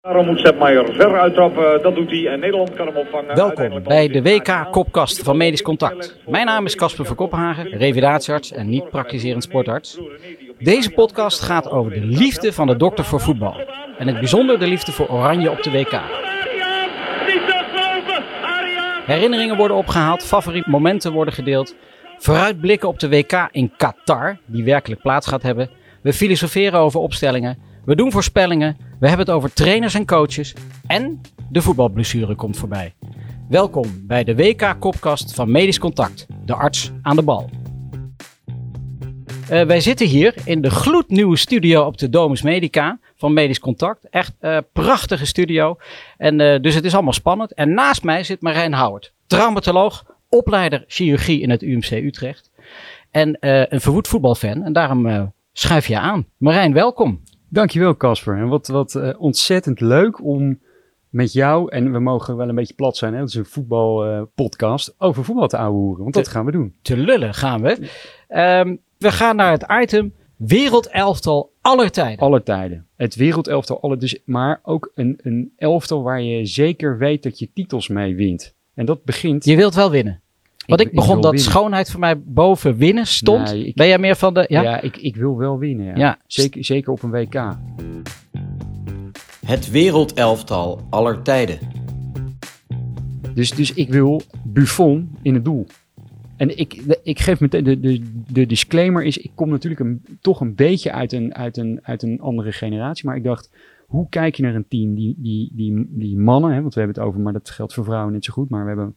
Daarom moet Sepp Maier ver uittrappen, dat doet hij en Nederland kan hem opvangen. Welkom bij de WK-kopkast van Medisch Contact. Mijn naam is Casper van Koppenhagen, revalidatiearts en niet praktiserend sportarts. Deze podcast gaat over de liefde van de dokter voor voetbal. En het bijzonder de liefde voor Oranje op de WK. Herinneringen worden opgehaald, favoriete momenten worden gedeeld. Vooruitblikken op de WK in Qatar, die werkelijk plaats gaat hebben. We filosoferen over opstellingen. We doen voorspellingen. We hebben het over trainers en coaches. En de voetbalblessure komt voorbij. Welkom bij de WK-kopkast van Medisch Contact, de arts aan de bal. Uh, wij zitten hier in de gloednieuwe studio op de Domus Medica van Medisch Contact. Echt uh, prachtige studio. En, uh, dus het is allemaal spannend. En naast mij zit Marijn Howard, traumatoloog, opleider chirurgie in het UMC Utrecht. En een verwoed voetbalfan. En daarom schuif je aan. Marijn, welkom. Dankjewel Casper. En wat, wat uh, ontzettend leuk om met jou, en we mogen wel een beetje plat zijn, hè? dat is een voetbalpodcast, uh, over voetbal te ouwehoeren. Want te, dat gaan we doen. Te lullen gaan we. Um, we gaan naar het item wereldelftal aller tijden. Aller tijden. Het wereldelftal aller, dus, maar ook een, een elftal waar je zeker weet dat je titels mee wint. En dat begint... Je wilt wel winnen. Want ik, ik begon dat schoonheid voor mij boven winnen stond. Nee, ik, ben jij meer van de... Ja, ja ik, ik wil wel winnen. Ja. ja. Zeker, zeker op een WK. Het wereldelftal aller tijden. Dus, dus ik wil Buffon in het doel. En ik, ik geef meteen, de, de, de disclaimer is, ik kom natuurlijk een, toch een beetje uit een, uit, een, uit een andere generatie. Maar ik dacht, hoe kijk je naar een team? Die, die, die, die mannen, hè, want we hebben het over, maar dat geldt voor vrouwen net zo goed. Maar we hebben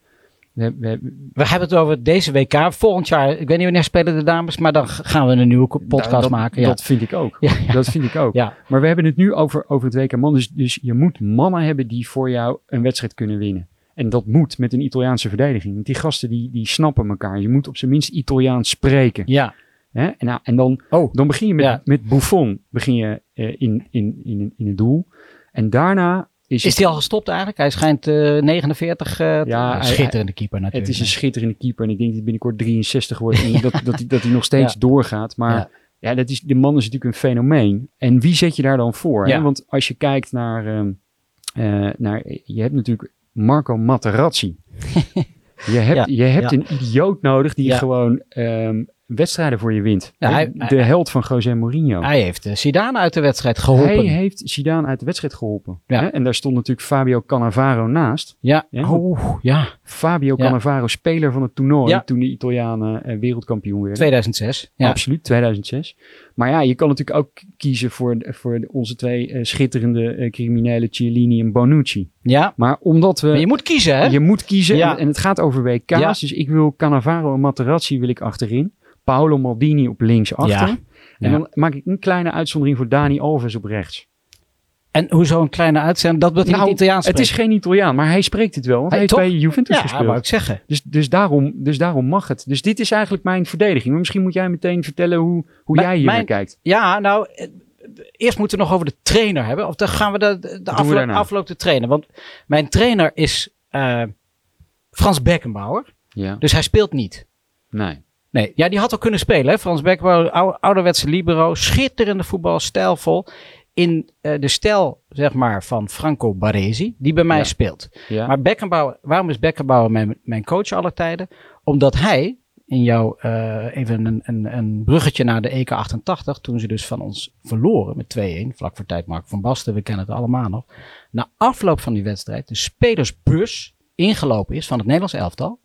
we, we, we, hebben het over deze WK. Volgend jaar, ik weet niet wanneer spelen de dames, maar dan gaan we een nieuwe podcast dat, maken. Ja. Dat vind ik ook. Ja, ja. Dat vind ik ook. Ja. Maar we hebben het nu over, over het WK man. Dus, dus je moet mannen hebben die voor jou een wedstrijd kunnen winnen. En dat moet met een Italiaanse verdediging. Want die gasten die, die snappen elkaar. Je moet op zijn minst Italiaans spreken. Ja. Hè? En, nou, en dan, oh. dan begin je met, met Buffon begin je, uh, in, in, in, in het doel. En daarna is, is hij al gestopt eigenlijk? Hij schijnt uh, 49. Uh, ja, schitterende keeper natuurlijk. Het is een schitterende keeper. En ik denk dat hij binnenkort 63 wordt. En dat, dat, hij, dat hij nog steeds ja. doorgaat. Maar ja. ja, dat is, de man is natuurlijk een fenomeen. En wie zet je daar dan voor? Hè? Want als je kijkt naar, uh, uh, naar... Je hebt natuurlijk Marco Materazzi. je hebt, je hebt een idioot nodig die gewoon um, wedstrijden voor je wint. Ja, hij, de held van José Mourinho. Hij heeft Zidane uit de wedstrijd geholpen. Hij heeft Zidane uit de wedstrijd geholpen. Ja. En daar stond natuurlijk Fabio Cannavaro naast. Ja. Oh, ja. Fabio Cannavaro, speler van het toernooi toen de Italianen uh, wereldkampioen werden. 2006. Ja. Absoluut, 2006. Maar ja, je kan natuurlijk ook kiezen voor, voor onze twee uh, schitterende uh, criminelen Cialini en Bonucci. Ja. Maar omdat we... Maar je moet kiezen, hè? Je moet kiezen. Ja. En, en, het gaat over WK's. Ja. Dus ik wil Cannavaro en Materazzi wil ik achterin. Paolo Maldini op links achter. Ja. En dan maak ik een kleine uitzondering voor Dani Alves op rechts. En hoezo een kleine uitzending? Dat wordt nou, niet Italiaans Het is geen Italiaan, maar hij spreekt het wel. Want hij, heeft bij Juventus ja, gespeeld. Ja, wou ik zeggen. Dus, dus, daarom, dus daarom mag het. Dus dit is eigenlijk mijn verdediging. Maar misschien moet jij meteen vertellen hoe, hoe jij hier naar kijkt. Ja, nou, eerst moeten we nog over de trainer hebben. Of dan gaan we de, de, de afloop, afloop te trainen. Want mijn trainer is uh, Frans Beckenbauer. Ja. Dus hij speelt niet. Nee. Nee, ja, die had al kunnen spelen. Hè? Frans Beckenbauer, ou, ouderwetse libero, schitterende voetbal, stijlvol. In uh, de stijl, zeg maar, van Franco Baresi, die bij mij ja. speelt. Ja. Maar Beckenbauer, waarom is Beckenbauer mijn, mijn coach aller tijden? Omdat hij, in jouw, uh, even een, een, een bruggetje naar de EK 88, toen ze dus van ons verloren met 2-1, vlak voor tijd Mark van Basten, we kennen het allemaal nog. Na afloop van die wedstrijd, de spelersbus ingelopen is van het Nederlands elftal,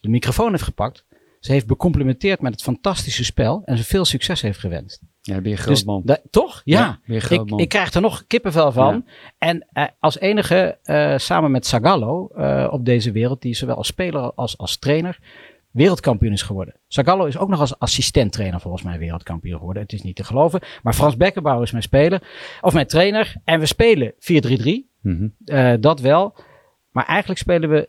de microfoon heeft gepakt, ze heeft becomplimenteerd met het fantastische spel en ze veel succes heeft gewenst. Ja, ben je groot dus man. toch? Ja. ja ik, ik, krijg er nog kippenvel van. Ja. En uh, als enige, uh, samen met Sagallo uh, op deze wereld, die zowel als speler als als trainer wereldkampioen is geworden. Sagallo is ook nog als assistent-trainer volgens mij wereldkampioen geworden. Het is niet te geloven. Maar Frans Beckenbauer is mijn speler, of mijn trainer. En we spelen 4-3-3. Mm -hmm. dat wel. Maar eigenlijk spelen we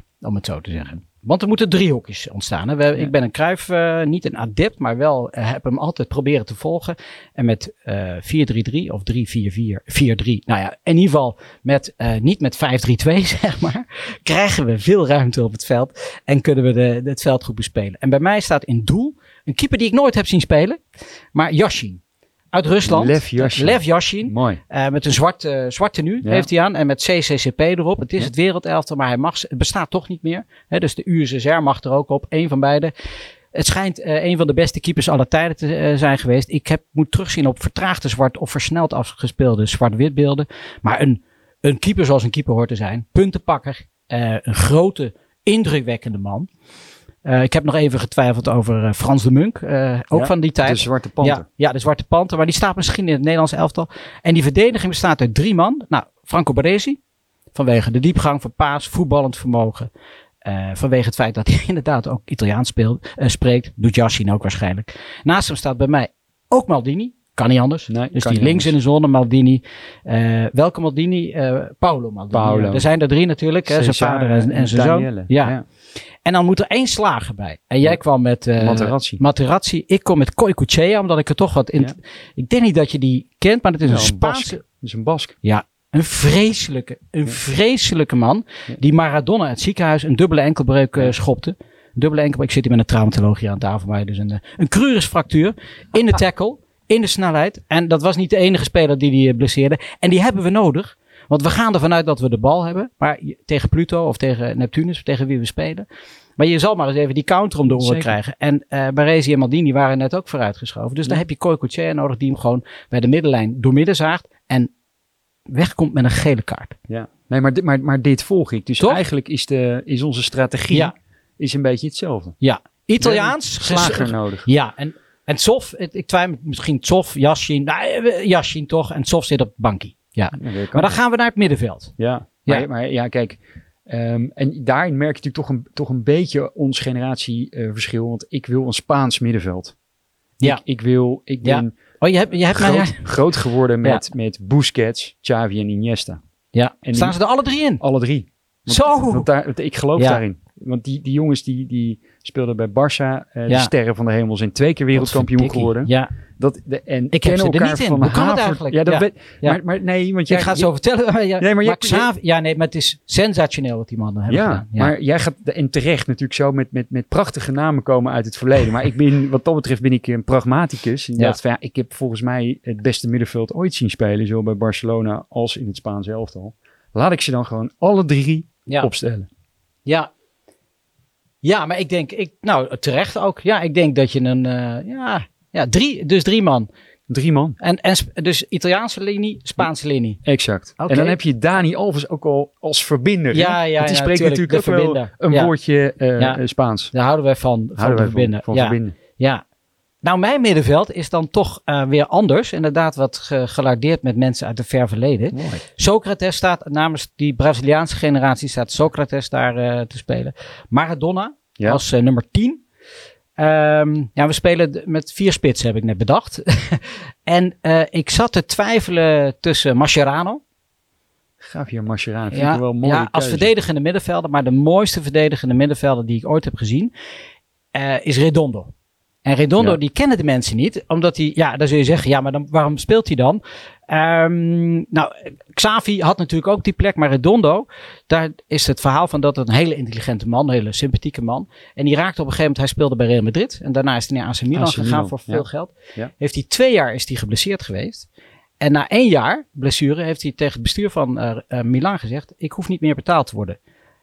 3-3-4, om het zo te zeggen. Want er moeten driehoekjes ontstaan. We, ja. Ik ben een kruif, uh, niet een adept, maar wel uh, heb hem altijd proberen te volgen. En met uh, 4-3-3 of 3-4-4, 4-3. Nou ja, in ieder geval met, niet met 5-3-2, zeg maar. Krijgen we veel ruimte op het veld en kunnen we de, de, het veld goed bespelen. En bij mij staat in doel een keeper die ik nooit heb zien spelen, maar Yashin. Uit Rusland. Lev Yashin. Lev Yashin. Mooi. Uh, met een zwart, uh, zwart tenue Ja. heeft hij aan. En met CCCP erop. Het is Ja. het wereldelftal, maar hij mag, het bestaat toch niet meer. Dus de USSR mag er ook op. Eén van beide. Het schijnt eh, een van de beste keepers aller tijden te eh, zijn geweest. Ik heb, moet terugzien op vertraagde zwart of versneld afgespeelde zwart-wit beelden. Maar een, een keeper zoals een keeper hoort te zijn. Puntenpakker. eh, een grote, indrukwekkende man. Eh, ik heb nog even getwijfeld over eh, Frans de Munk. eh, ook Ja, van die tijd. De Zwarte Panter. Ja, ja, de Zwarte Panter. Maar die staat misschien in het Nederlands elftal. En die verdediging bestaat uit drie man. Nou, Franco Baresi. Vanwege de diepgang van paas, voetballend vermogen. vanwege het feit dat hij inderdaad ook Italiaans speelt, spreekt. Doet Yassin ook waarschijnlijk. Naast hem staat bij mij ook Maldini. Kan niet anders. Nee, dus die links in de zone, Maldini. Eh, welke Maldini? Eh, Paolo Maldini. Paolo. Er zijn er drie natuurlijk. Hè, zijn vader en, en zijn zoon. Ja. En dan moet er één slager bij. En jij Ja. kwam met eh, Materazzi. Materazzi. Ik kom met Koikuchea, omdat ik er toch wat in... Ja. Ik denk niet dat je die kent, maar het is een Spaanse... Dat is een Bask. Ja, een vreselijke, een vreselijke man. Die Maradona uit het ziekenhuis een dubbele enkelbreuk schopte. Dubbele enkelbreuk. Ik zit hier met een traumatologie aan tafel. Maar dus een, een crurisfractuur in de tackle, in de snelheid. En dat was niet de enige speler die die eh, blesseerde. En die hebben we nodig. Want we gaan ervan uit dat we de bal hebben. Maar tegen Pluto of tegen Neptunus, of tegen wie we spelen. Maar je zal maar eens even die counter om de oren Zeker. krijgen. En eh Baresi en Maldini waren net ook vooruitgeschoven. Dus dan heb je Koikochea nodig die hem gewoon bij de middenlijn doormidden zaagt. En wegkomt met een gele kaart. Ja. Nee, maar, dit- maar, maar dit volg ik. Dus Toch? eigenlijk is, de, is onze strategie Ja. is een beetje hetzelfde. Ja, Italiaans. Slager nodig. Ja, en, en Tsof, ik twijfel misschien Tsof, Yashin. Nou, eh, Yashin toch. En Tsof zit op het bankje. Ja. Maar dan gaan we naar het middenveld. Ja, Ja. Maar, maar ja, kijk. ehm, en daarin merk je natuurlijk toch een, toch een beetje ons generatieverschil. want ik wil een Spaans middenveld. Ja. Ik, ik wil, ik Ja. ben Oh, je hebt, je hebt mij... groot, groot geworden met, met Busquets, Xavi en Iniesta. Ja, En staan die- ze er alle drie in? Alle drie. Want- Zo! Want daar, ik geloof daarin. Want die, die jongens die, die speelden bij Barça, eh, de sterren van de hemel, zijn twee keer wereldkampioen geworden. Ja, Dat, de, en heb kennen ze er elkaar niet in. van Hoe kan het haver- eigenlijk? Ja, dat Ja. weet- Ja. Maar, maar nee, want jij, ik ga het zo vertellen. ja, Nee, maar Xavi- ja, nee, maar het is sensationeel wat die mannen hebben Ja, gedaan. maar jij gaat en terecht natuurlijk zo met, met, met prachtige namen komen uit het verleden. Maar ik ben, wat dat betreft ben ik een pragmaticus. En van, ja, ik heb volgens mij het beste middenveld ooit zien spelen, zowel bij Barcelona als in het Spaanse elftal. Laat ik ze dan gewoon alle drie opstellen. Ja. Ja, maar ik denk, ik, nou terecht ook. Ja, ik denk dat je een, eh, ja, ja, drie, dus drie man. Drie man. En, en dus Italiaanse linie, Spaanse linie. Exact. En dan heb je Dani Alves ook al als verbinder. Ja, ja, Want die ja, spreekt tuurlijk, natuurlijk ook wel een Ja. woordje eh, Spaans. Daar houden wij van, van Houden te wij verbinden. van, van ja. verbinden. ja. Nou, mijn middenveld is dan toch eh, weer anders. Inderdaad, wat ge- gelardeerd met mensen uit het ver verleden. Mooi. Socrates staat namens die Braziliaanse generatie, staat Socrates daar eh, te spelen. Maradona Ja. als eh, nummer 10. Ehm, ja, we spelen met vier spitsen, heb ik net bedacht. en ik zat te twijfelen tussen Mascherano. Javier Mascherano. Vind Ja, ik wel een mooie ja, als keuze. verdedigende middenvelder. Maar de mooiste verdedigende middenvelder die ik ooit heb gezien, is Redondo. En Redondo, Ja. die kennen de mensen niet. Omdat hij, ja, dan zul je zeggen, ja, maar dan, waarom speelt hij dan? Ehm, nou, Xavi had natuurlijk ook die plek, maar Redondo, daar is het verhaal van dat het een hele intelligente man, een hele sympathieke man. En die raakte op een gegeven moment, hij speelde bij Real Madrid. En daarna is hij naar AC Milan AC gegaan Milan, voor ja. veel geld. Ja. Heeft hij twee jaar is hij geblesseerd geweest. En na één jaar blessure heeft hij tegen het bestuur van eh, Milan gezegd: Ik hoef niet meer betaald te worden.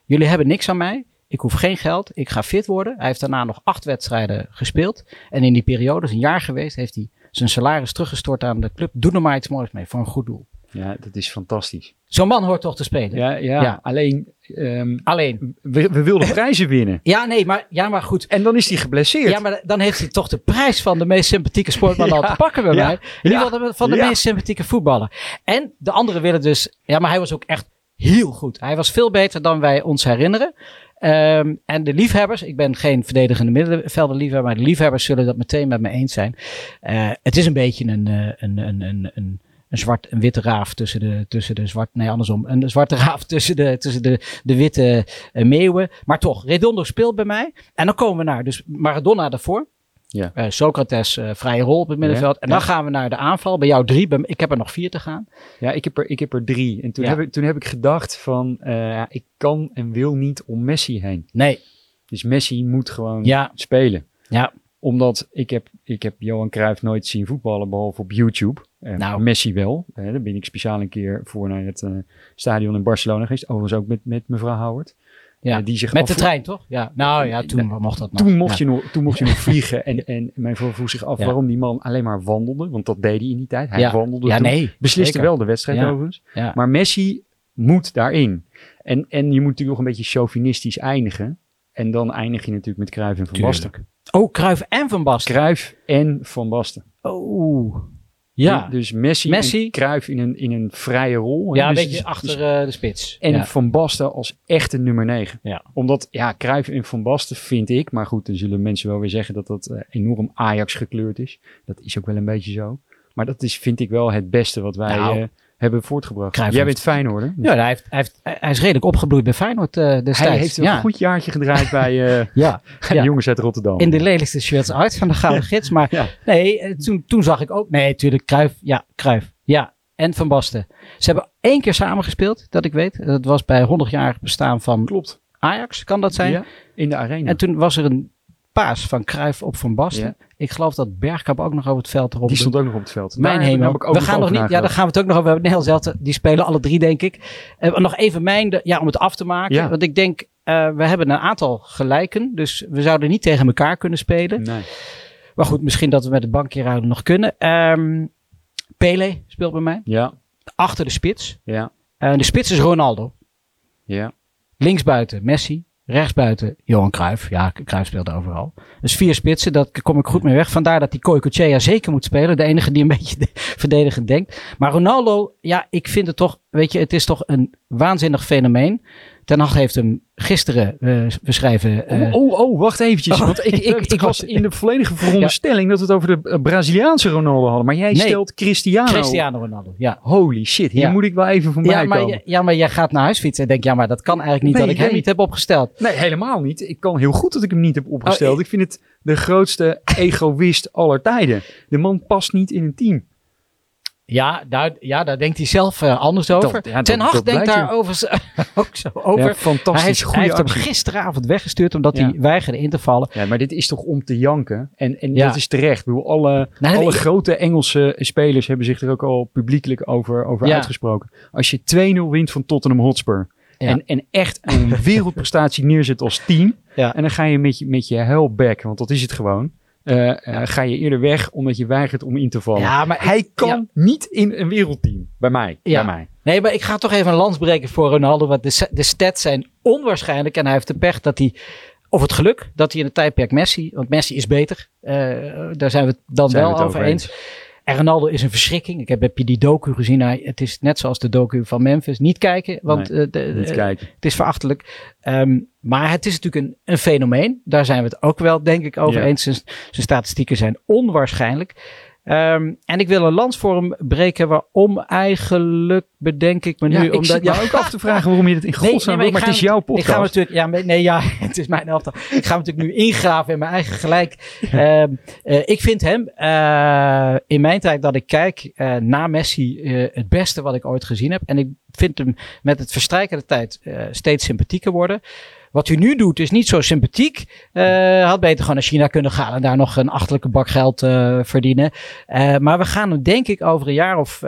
Jullie hebben niks aan mij. Ik hoef geen geld. Ik ga fit worden. Hij heeft daarna nog acht wedstrijden gespeeld. En in die periode, is een jaar geweest, heeft hij zijn salaris teruggestort aan de club. Doe er maar iets moois mee voor een goed doel. Ja, dat is fantastisch. Zo'n man hoort toch te spelen. Ja, ja, Ja. alleen ehm, Alleen. we, we wilden prijzen winnen. Ja, nee, maar, ja, maar goed. En dan is hij geblesseerd. Ja, maar dan heeft hij toch de prijs van de meest sympathieke sportman al te pakken bij ja, mij. In ieder geval van de meest sympathieke voetballer. En de anderen willen dus... Ja, maar hij was ook echt heel goed. Hij was veel beter dan wij ons herinneren. Ehm, en de liefhebbers, ik ben geen verdedigende middenvelder liefhebber, maar de liefhebbers zullen dat meteen met me eens zijn. Eh, het is een beetje een, eh, een, een, een, een, een zwart en witte raaf tussen de, tussen de zwart, nee andersom, een zwarte raaf tussen de, tussen de, de witte eh, meeuwen. Maar toch, Redondo speelt bij mij. En dan komen we naar, dus Maradona daarvoor. Ja. Eh, Socrates, eh, vrije rol op het middenveld. en dan ja. gaan we naar de aanval. Bij jou drie, bij, ik heb er nog vier te gaan. Ja, ik heb er, ik heb er drie. En toen, Ja. heb, ik, toen heb ik gedacht van, eh, ik kan en wil niet om Messi heen. Nee, Dus Messi moet gewoon spelen. ja, omdat ik heb, ik heb Johan Cruijff nooit zien voetballen, behalve op YouTube. Nou. Messi wel. Daar ben ik speciaal een keer voor naar het stadion in Barcelona geweest. Overigens ook met, met mevrouw Howard. Ja, die zich met de trein, toch? Ja, nou ja, toen mocht dat nog. Toen mocht, je, nog, toen mocht je nog vliegen. En, en mijn vrouw vroeg zich af waarom die man alleen maar wandelde. Want dat deed hij in die tijd. Hij wandelde ja, nee, Besliste wel de wedstrijd overigens. Maar Messi moet daarin. En, en je moet natuurlijk nog een beetje chauvinistisch eindigen. En dan eindig je natuurlijk met Cruijff en Van Basten. Oh, Cruijff en Van Basten. Cruijff en Van Basten. Oh. Ja. Dus Messi, Messi. en Cruijff in een, in een vrije rol. Ja, dus, een beetje achter uh, de spits. En Van Basten als echte nummer 9. Ja. Omdat, ja, Cruijff en Van Basten vind ik, maar goed, dan zullen mensen wel weer zeggen dat dat uh, enorm Ajax gekleurd is. Dat is ook wel een beetje zo. Maar dat is, vind ik wel het beste wat wij... Nou. Uh, hebben voortgebracht. Jij bent Feyenoord, hè? Ja, hij, heeft, hij, heeft, hij is redelijk opgebloeid bij Feyenoord uh, destijds. Hij heeft een goed jaartje gedraaid bij uh, ja, de jongens uit Rotterdam. In de lelijkste shirts uit van de Gouden Gids. Maar nee, eh, toen, toen zag ik ook... Nee, natuurlijk, Cruijff. Ja, Cruijff. Ja, en Van Basten. Ze hebben één keer samen gespeeld, dat ik weet. Dat was bij 100 jaar bestaan van Klopt. Ajax, kan dat zijn? In de arena. En toen was er een paas van Cruijff op Van Basten. Ik geloof dat Bergkamp ook nog over het veld erop. Die stond ook nog op het veld. Mijn hemel. We gaan nog niet. Ja, daar gaan we het ook nog over hebben. Nederland die spelen alle drie, denk ik. Uh, nog even mijn, ja, om het af te maken. Want ik denk, uh, we hebben een aantal gelijken. Dus we zouden niet tegen elkaar kunnen spelen. Nee. Maar goed, misschien dat we met het bankje nog kunnen. Um, Pele speelt bij mij. Ja. Achter de spits. Ja. Uh, de spits is Ronaldo. Ja. Linksbuiten Messi. Rechtsbuiten Johan Cruijff. Ja, Cruijff speelde overal. Dus vier spitsen, dat kom ik goed mee weg. Vandaar dat die Koikochea zeker moet spelen. De enige die een beetje verdedigend denkt. Maar Ronaldo, ja, ik vind het toch, weet je, het is toch een waanzinnig fenomeen. Ten Hag heeft hem gisteren, uh, we schrijven... Uh, oh, oh, wacht eventjes. Oh, want ik, ik, ik was in de volledige veronderstelling ja. dat we het over de Braziliaanse Ronaldo hadden. Maar jij stelt Cristiano. Cristiano Ronaldo, ja. Holy shit, hier moet ik wel even van ja, maar, komen. Ja, maar jij gaat naar huis fietsen en denkt, ja, maar dat kan eigenlijk niet nee, dat ik hem niet heb opgesteld. Nee, helemaal niet. Ik kan heel goed dat ik hem niet heb opgesteld. Oh, ik vind het de grootste egoïst aller tijden. De man past niet in een team. Ja, daar, ja, daar denkt hij zelf uh, anders over. Ten Hag denkt daar over, ook zo over. Ja, fantastisch. Hij, hij heeft hem gisteravond weggestuurd omdat hij weigerde in te vallen. Ja, maar dit is toch om te janken? En, en dat is terecht. Ik bedoel, alle, alle grote Engelse spelers hebben zich er ook al publiekelijk over, over uitgesproken. Als je 2-0 wint van Tottenham Hotspur en, en echt een wereldprestatie neerzet als team. En dan ga je met je, met je hellback, want dat is het gewoon. Uh, uh, ga je eerder weg omdat je weigert om in te vallen. Ja, maar hij kan niet in een wereldteam. Bij mij. Ja. Bij mij. Nee, maar ik ga toch even een lans breken voor Ronaldo. Want de, de stats zijn onwaarschijnlijk. En hij heeft de pech dat hij. Of het geluk dat hij in het tijdperk Messi. Want Messi is beter. Uh, daar zijn we het dan wel het over eens. eens. Ronaldo is een verschrikking. Ik heb, heb je die docu gezien? Het is net zoals de docu van Memphis. Niet kijken, want nee, uh, de, niet kijken. het is verachtelijk. Um, maar het is natuurlijk een, een fenomeen. Daar zijn we het ook wel, denk ik, over eens. Zijn, zijn statistieken zijn onwaarschijnlijk. Um, en ik wil een lans voor hem breken. Waarom eigenlijk bedenk ik me nu. Ja, omdat, ja, ook af te vragen waarom je het in godsnaam nee, nee, maar, maar het is jouw podcast. Ik ga natuurlijk, ja, nee, ja, het is mijn. Ik ga natuurlijk nu ingraven in mijn eigen gelijk. um, uh, ik vind hem uh, in mijn tijd dat ik kijk uh, na Messi het beste wat ik ooit gezien heb. En ik vind hem met het verstrijken der tijd steeds sympathieker worden. Wat u nu doet is niet zo sympathiek. Uh, had beter gewoon naar China kunnen gaan en daar nog een achterlijke bak geld uh, verdienen. Uh, maar we gaan hem denk ik over een jaar of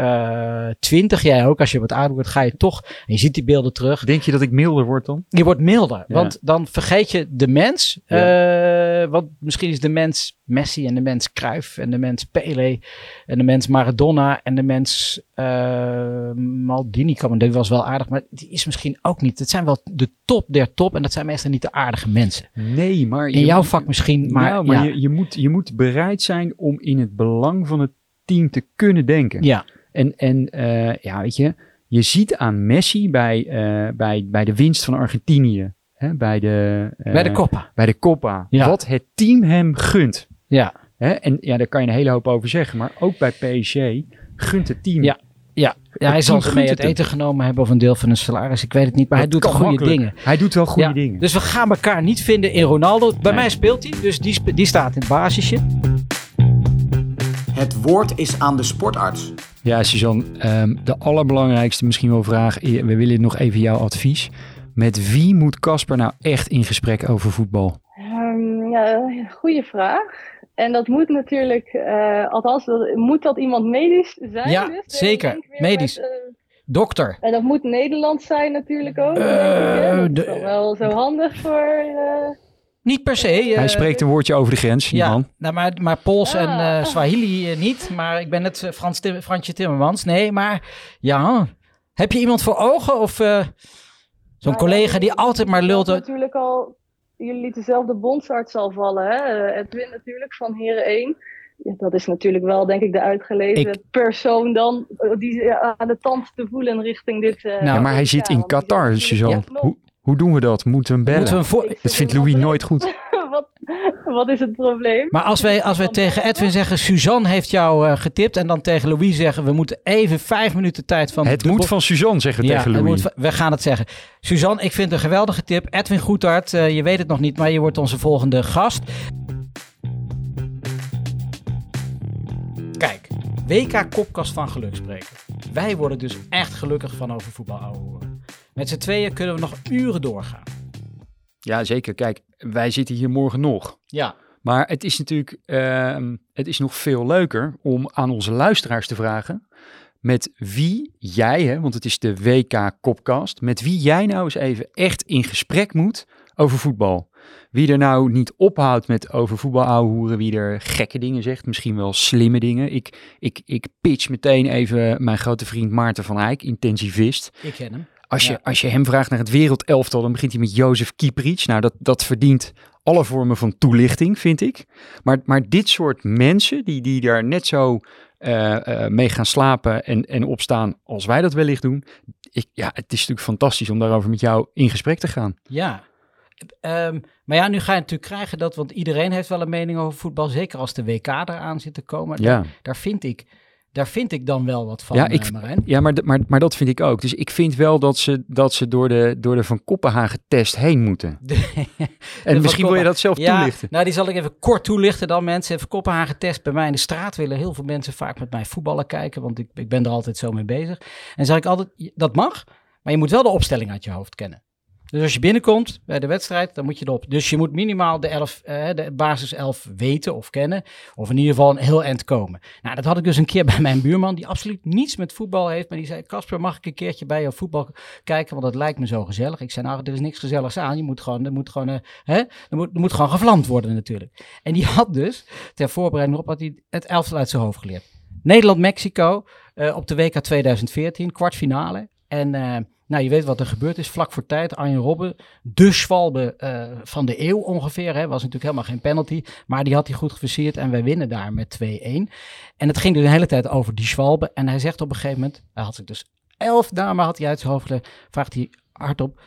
twintig, jij ook, als je wat ouder wordt, ga je toch, en je ziet die beelden terug. Denk je dat ik milder word dan? Je wordt milder, ja. want dan vergeet je de mens. Ja. Want misschien is de mens Messi en de mens Cruyff en de mens Pele en de mens Maradona en de mens uh, Maldini. Die was wel aardig, maar die is misschien ook niet. Het zijn wel de top der top en dat zijn meestal niet de aardige mensen. Nee, maar... In jouw vak misschien, maar... Nou, maar je, je, moet, je moet bereid zijn om in het belang van het team te kunnen denken. Ja. En, en uh, ja, weet je, je ziet aan Messi bij, uh, bij, bij de winst van Argentinië, hè, bij de... bij de Copa. Bij de Copa. Ja. Wat het team hem gunt. Ja. Hè? En ja, daar kan je een hele hoop over zeggen. Maar ook bij PSG gunt het team. Ja. Ja, ja hij zal mee het eten genomen hebben of een deel van een salaris. Ik weet het niet, maar hij doet goede dingen. Hij doet wel goede dingen. Dus we gaan elkaar niet vinden in Ronaldo. Bij mij speelt hij, dus die, die staat in het basisje. Het woord is aan de sportarts. Ja, Suzanne, um, de allerbelangrijkste misschien wel vraag. We willen nog even jouw advies. Met wie moet Casper nou echt in gesprek over voetbal? Um, ja, goede vraag. En dat moet natuurlijk, uh, althans, dat, moet dat iemand medisch zijn? Ja, dus, zeker. Medisch. Met, Dokter. En dat moet Nederlands zijn natuurlijk ook. Uh, dat is wel zo handig voor... Niet per se. Hij spreekt een woordje over de grens, ja, man. Nou, maar, maar Pools en uh, Swahili niet. Maar ik ben het Frans Tim, Fransje Timmermans. Nee, maar ja. Heb je iemand voor ogen? Of uh, zo'n collega die altijd maar lult? natuurlijk al jullie lieten zelf de bondsarts al vallen. Hè? Eh, Edwin natuurlijk van Heren 1. Ja, dat is natuurlijk wel, denk ik, de uitgelezen persoon dan eh, die aan de tand te voelen richting dit. Uh, nou, maar hij zit in Qatar, Suzanne. Hoe, hoe doen we dat? Moeten we hem bellen? We dat vindt Louis nooit goed. wat, is het probleem? Maar als wij, als wij tegen Edwin zeggen, Suzanne heeft jou uh, getipt. En dan tegen Louis zeggen, we moeten even vijf minuten tijd van... Het moet van Suzanne zeggen ja, tegen Louis. We gaan het zeggen. Suzanne, ik vind het een geweldige tip. Edwin Goedhart, uh, je weet het nog niet, maar je wordt onze volgende gast. Kijk, WK Kopkast van Gelukspreken. Wij worden dus echt gelukkig van over voetbal Met z'n tweeën kunnen we nog uren doorgaan. Ja, zeker. Kijk, wij zitten hier morgen nog. Ja. Maar het is natuurlijk uh, het is nog veel leuker om aan onze luisteraars te vragen met wie jij, hè, want het is de WK Kopcast, met wie jij nou eens even echt in gesprek moet over voetbal. Wie er nou niet ophoudt met over voetbal ouwehoeren, wie er gekke dingen zegt, misschien wel slimme dingen. Ik, ik, ik pitch meteen even mijn grote vriend Maarten van Eyck, intensivist. Ik ken hem. Als je, als je hem vraagt naar het wereldelftal, dan begint hij met Jozef Kieprits. Nou, dat, dat verdient alle vormen van toelichting, vind ik. Maar, maar dit soort mensen, die, die daar net zo uh, mee gaan slapen en, en opstaan als wij dat wellicht doen. Ik, ja, het is natuurlijk fantastisch om daarover met jou in gesprek te gaan. Ja, um, maar ja, nu ga je natuurlijk krijgen dat, want iedereen heeft wel een mening over voetbal, zeker als de WK eraan zit te komen. Ja. Daar, daar vind ik daar vind ik dan wel wat van, ja, ik, uh, Ja, maar, maar, maar dat vind ik ook. Dus ik vind wel dat ze, dat ze door, de, door de Van Koppenhagen test heen moeten. en misschien wil je dat zelf ja, toelichten. Nou, die zal ik even kort toelichten dan mensen. Van Koppenhagen test bij mij in de straat willen heel veel mensen vaak met mij voetballen kijken, want ik, ik ben er altijd zo mee bezig. En zeg ik altijd, dat mag, maar je moet wel de opstelling uit je hoofd kennen. Dus als je binnenkomt bij de wedstrijd, dan moet je erop. Dus je moet minimaal de, elf, uh, de basis 11 weten of kennen. Of in ieder geval een heel eind komen. Nou, dat had ik dus een keer bij mijn buurman, die absoluut niets met voetbal heeft. Maar die zei: Casper, mag ik een keertje bij jou voetbal kijken? Want dat lijkt me zo gezellig. Ik zei: Nou, er is niks gezelligs aan. Je moet gewoon, er moet gewoon, uh, hè? Er moet, moet gewoon gevlamd worden, natuurlijk. En die had dus, ter voorbereiding op, had hij het elftal uit zijn hoofd geleerd. Nederland-Mexico uh, op de WK 2014, kwartfinale. En nou, je weet wat er gebeurd is vlak voor tijd. Arjen Robben, de Schwalbe uh, van de eeuw ongeveer. Hè, was natuurlijk helemaal geen penalty. Maar die had hij goed geverseerd en wij winnen daar met 2-1. En het ging dus de hele tijd over die Schwalbe. En hij zegt op een gegeven moment, hij had zich dus elf namen had hij uit zijn hoofd. Vraagt hij hardop,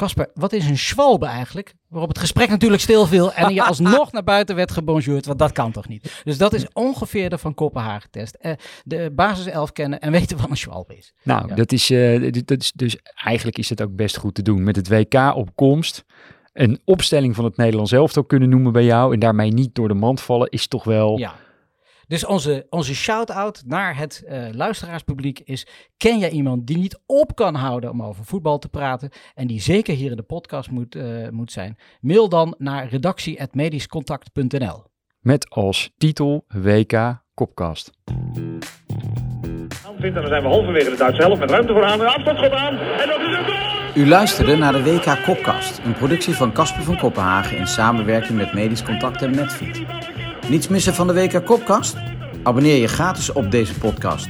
Kasper, wat is een schwalbe eigenlijk? Waarop het gesprek natuurlijk stil viel en je alsnog naar buiten werd gebonjourd, want dat kan toch niet? Dus dat is ongeveer de Van Kopenhagen-test. Uh, de basis 11 kennen en weten wat een schwalbe is. Nou, dat, is, uh, dat is dus eigenlijk is het ook best goed te doen. Met het WK op komst, een opstelling van het Nederlands elftal kunnen noemen bij jou en daarmee niet door de mand vallen, is toch wel... Ja dus onze, onze shout-out naar het uh, luisteraarspubliek is: ken jij iemand die niet op kan houden om over voetbal te praten en die zeker hier in de podcast moet, uh, moet zijn? Mail dan naar redactie.medischcontact.nl. Met als titel WK Kopkast. En dan zijn we halverwege de Duitse helft met ruimte voor aan. De afstand aan en dat is U luisterde naar de WK Kopkast, een productie van Casper van Kopenhagen in samenwerking met Medisch Contact en Netfeed. Niets missen van de WK Kopkast? Abonneer je gratis op deze podcast.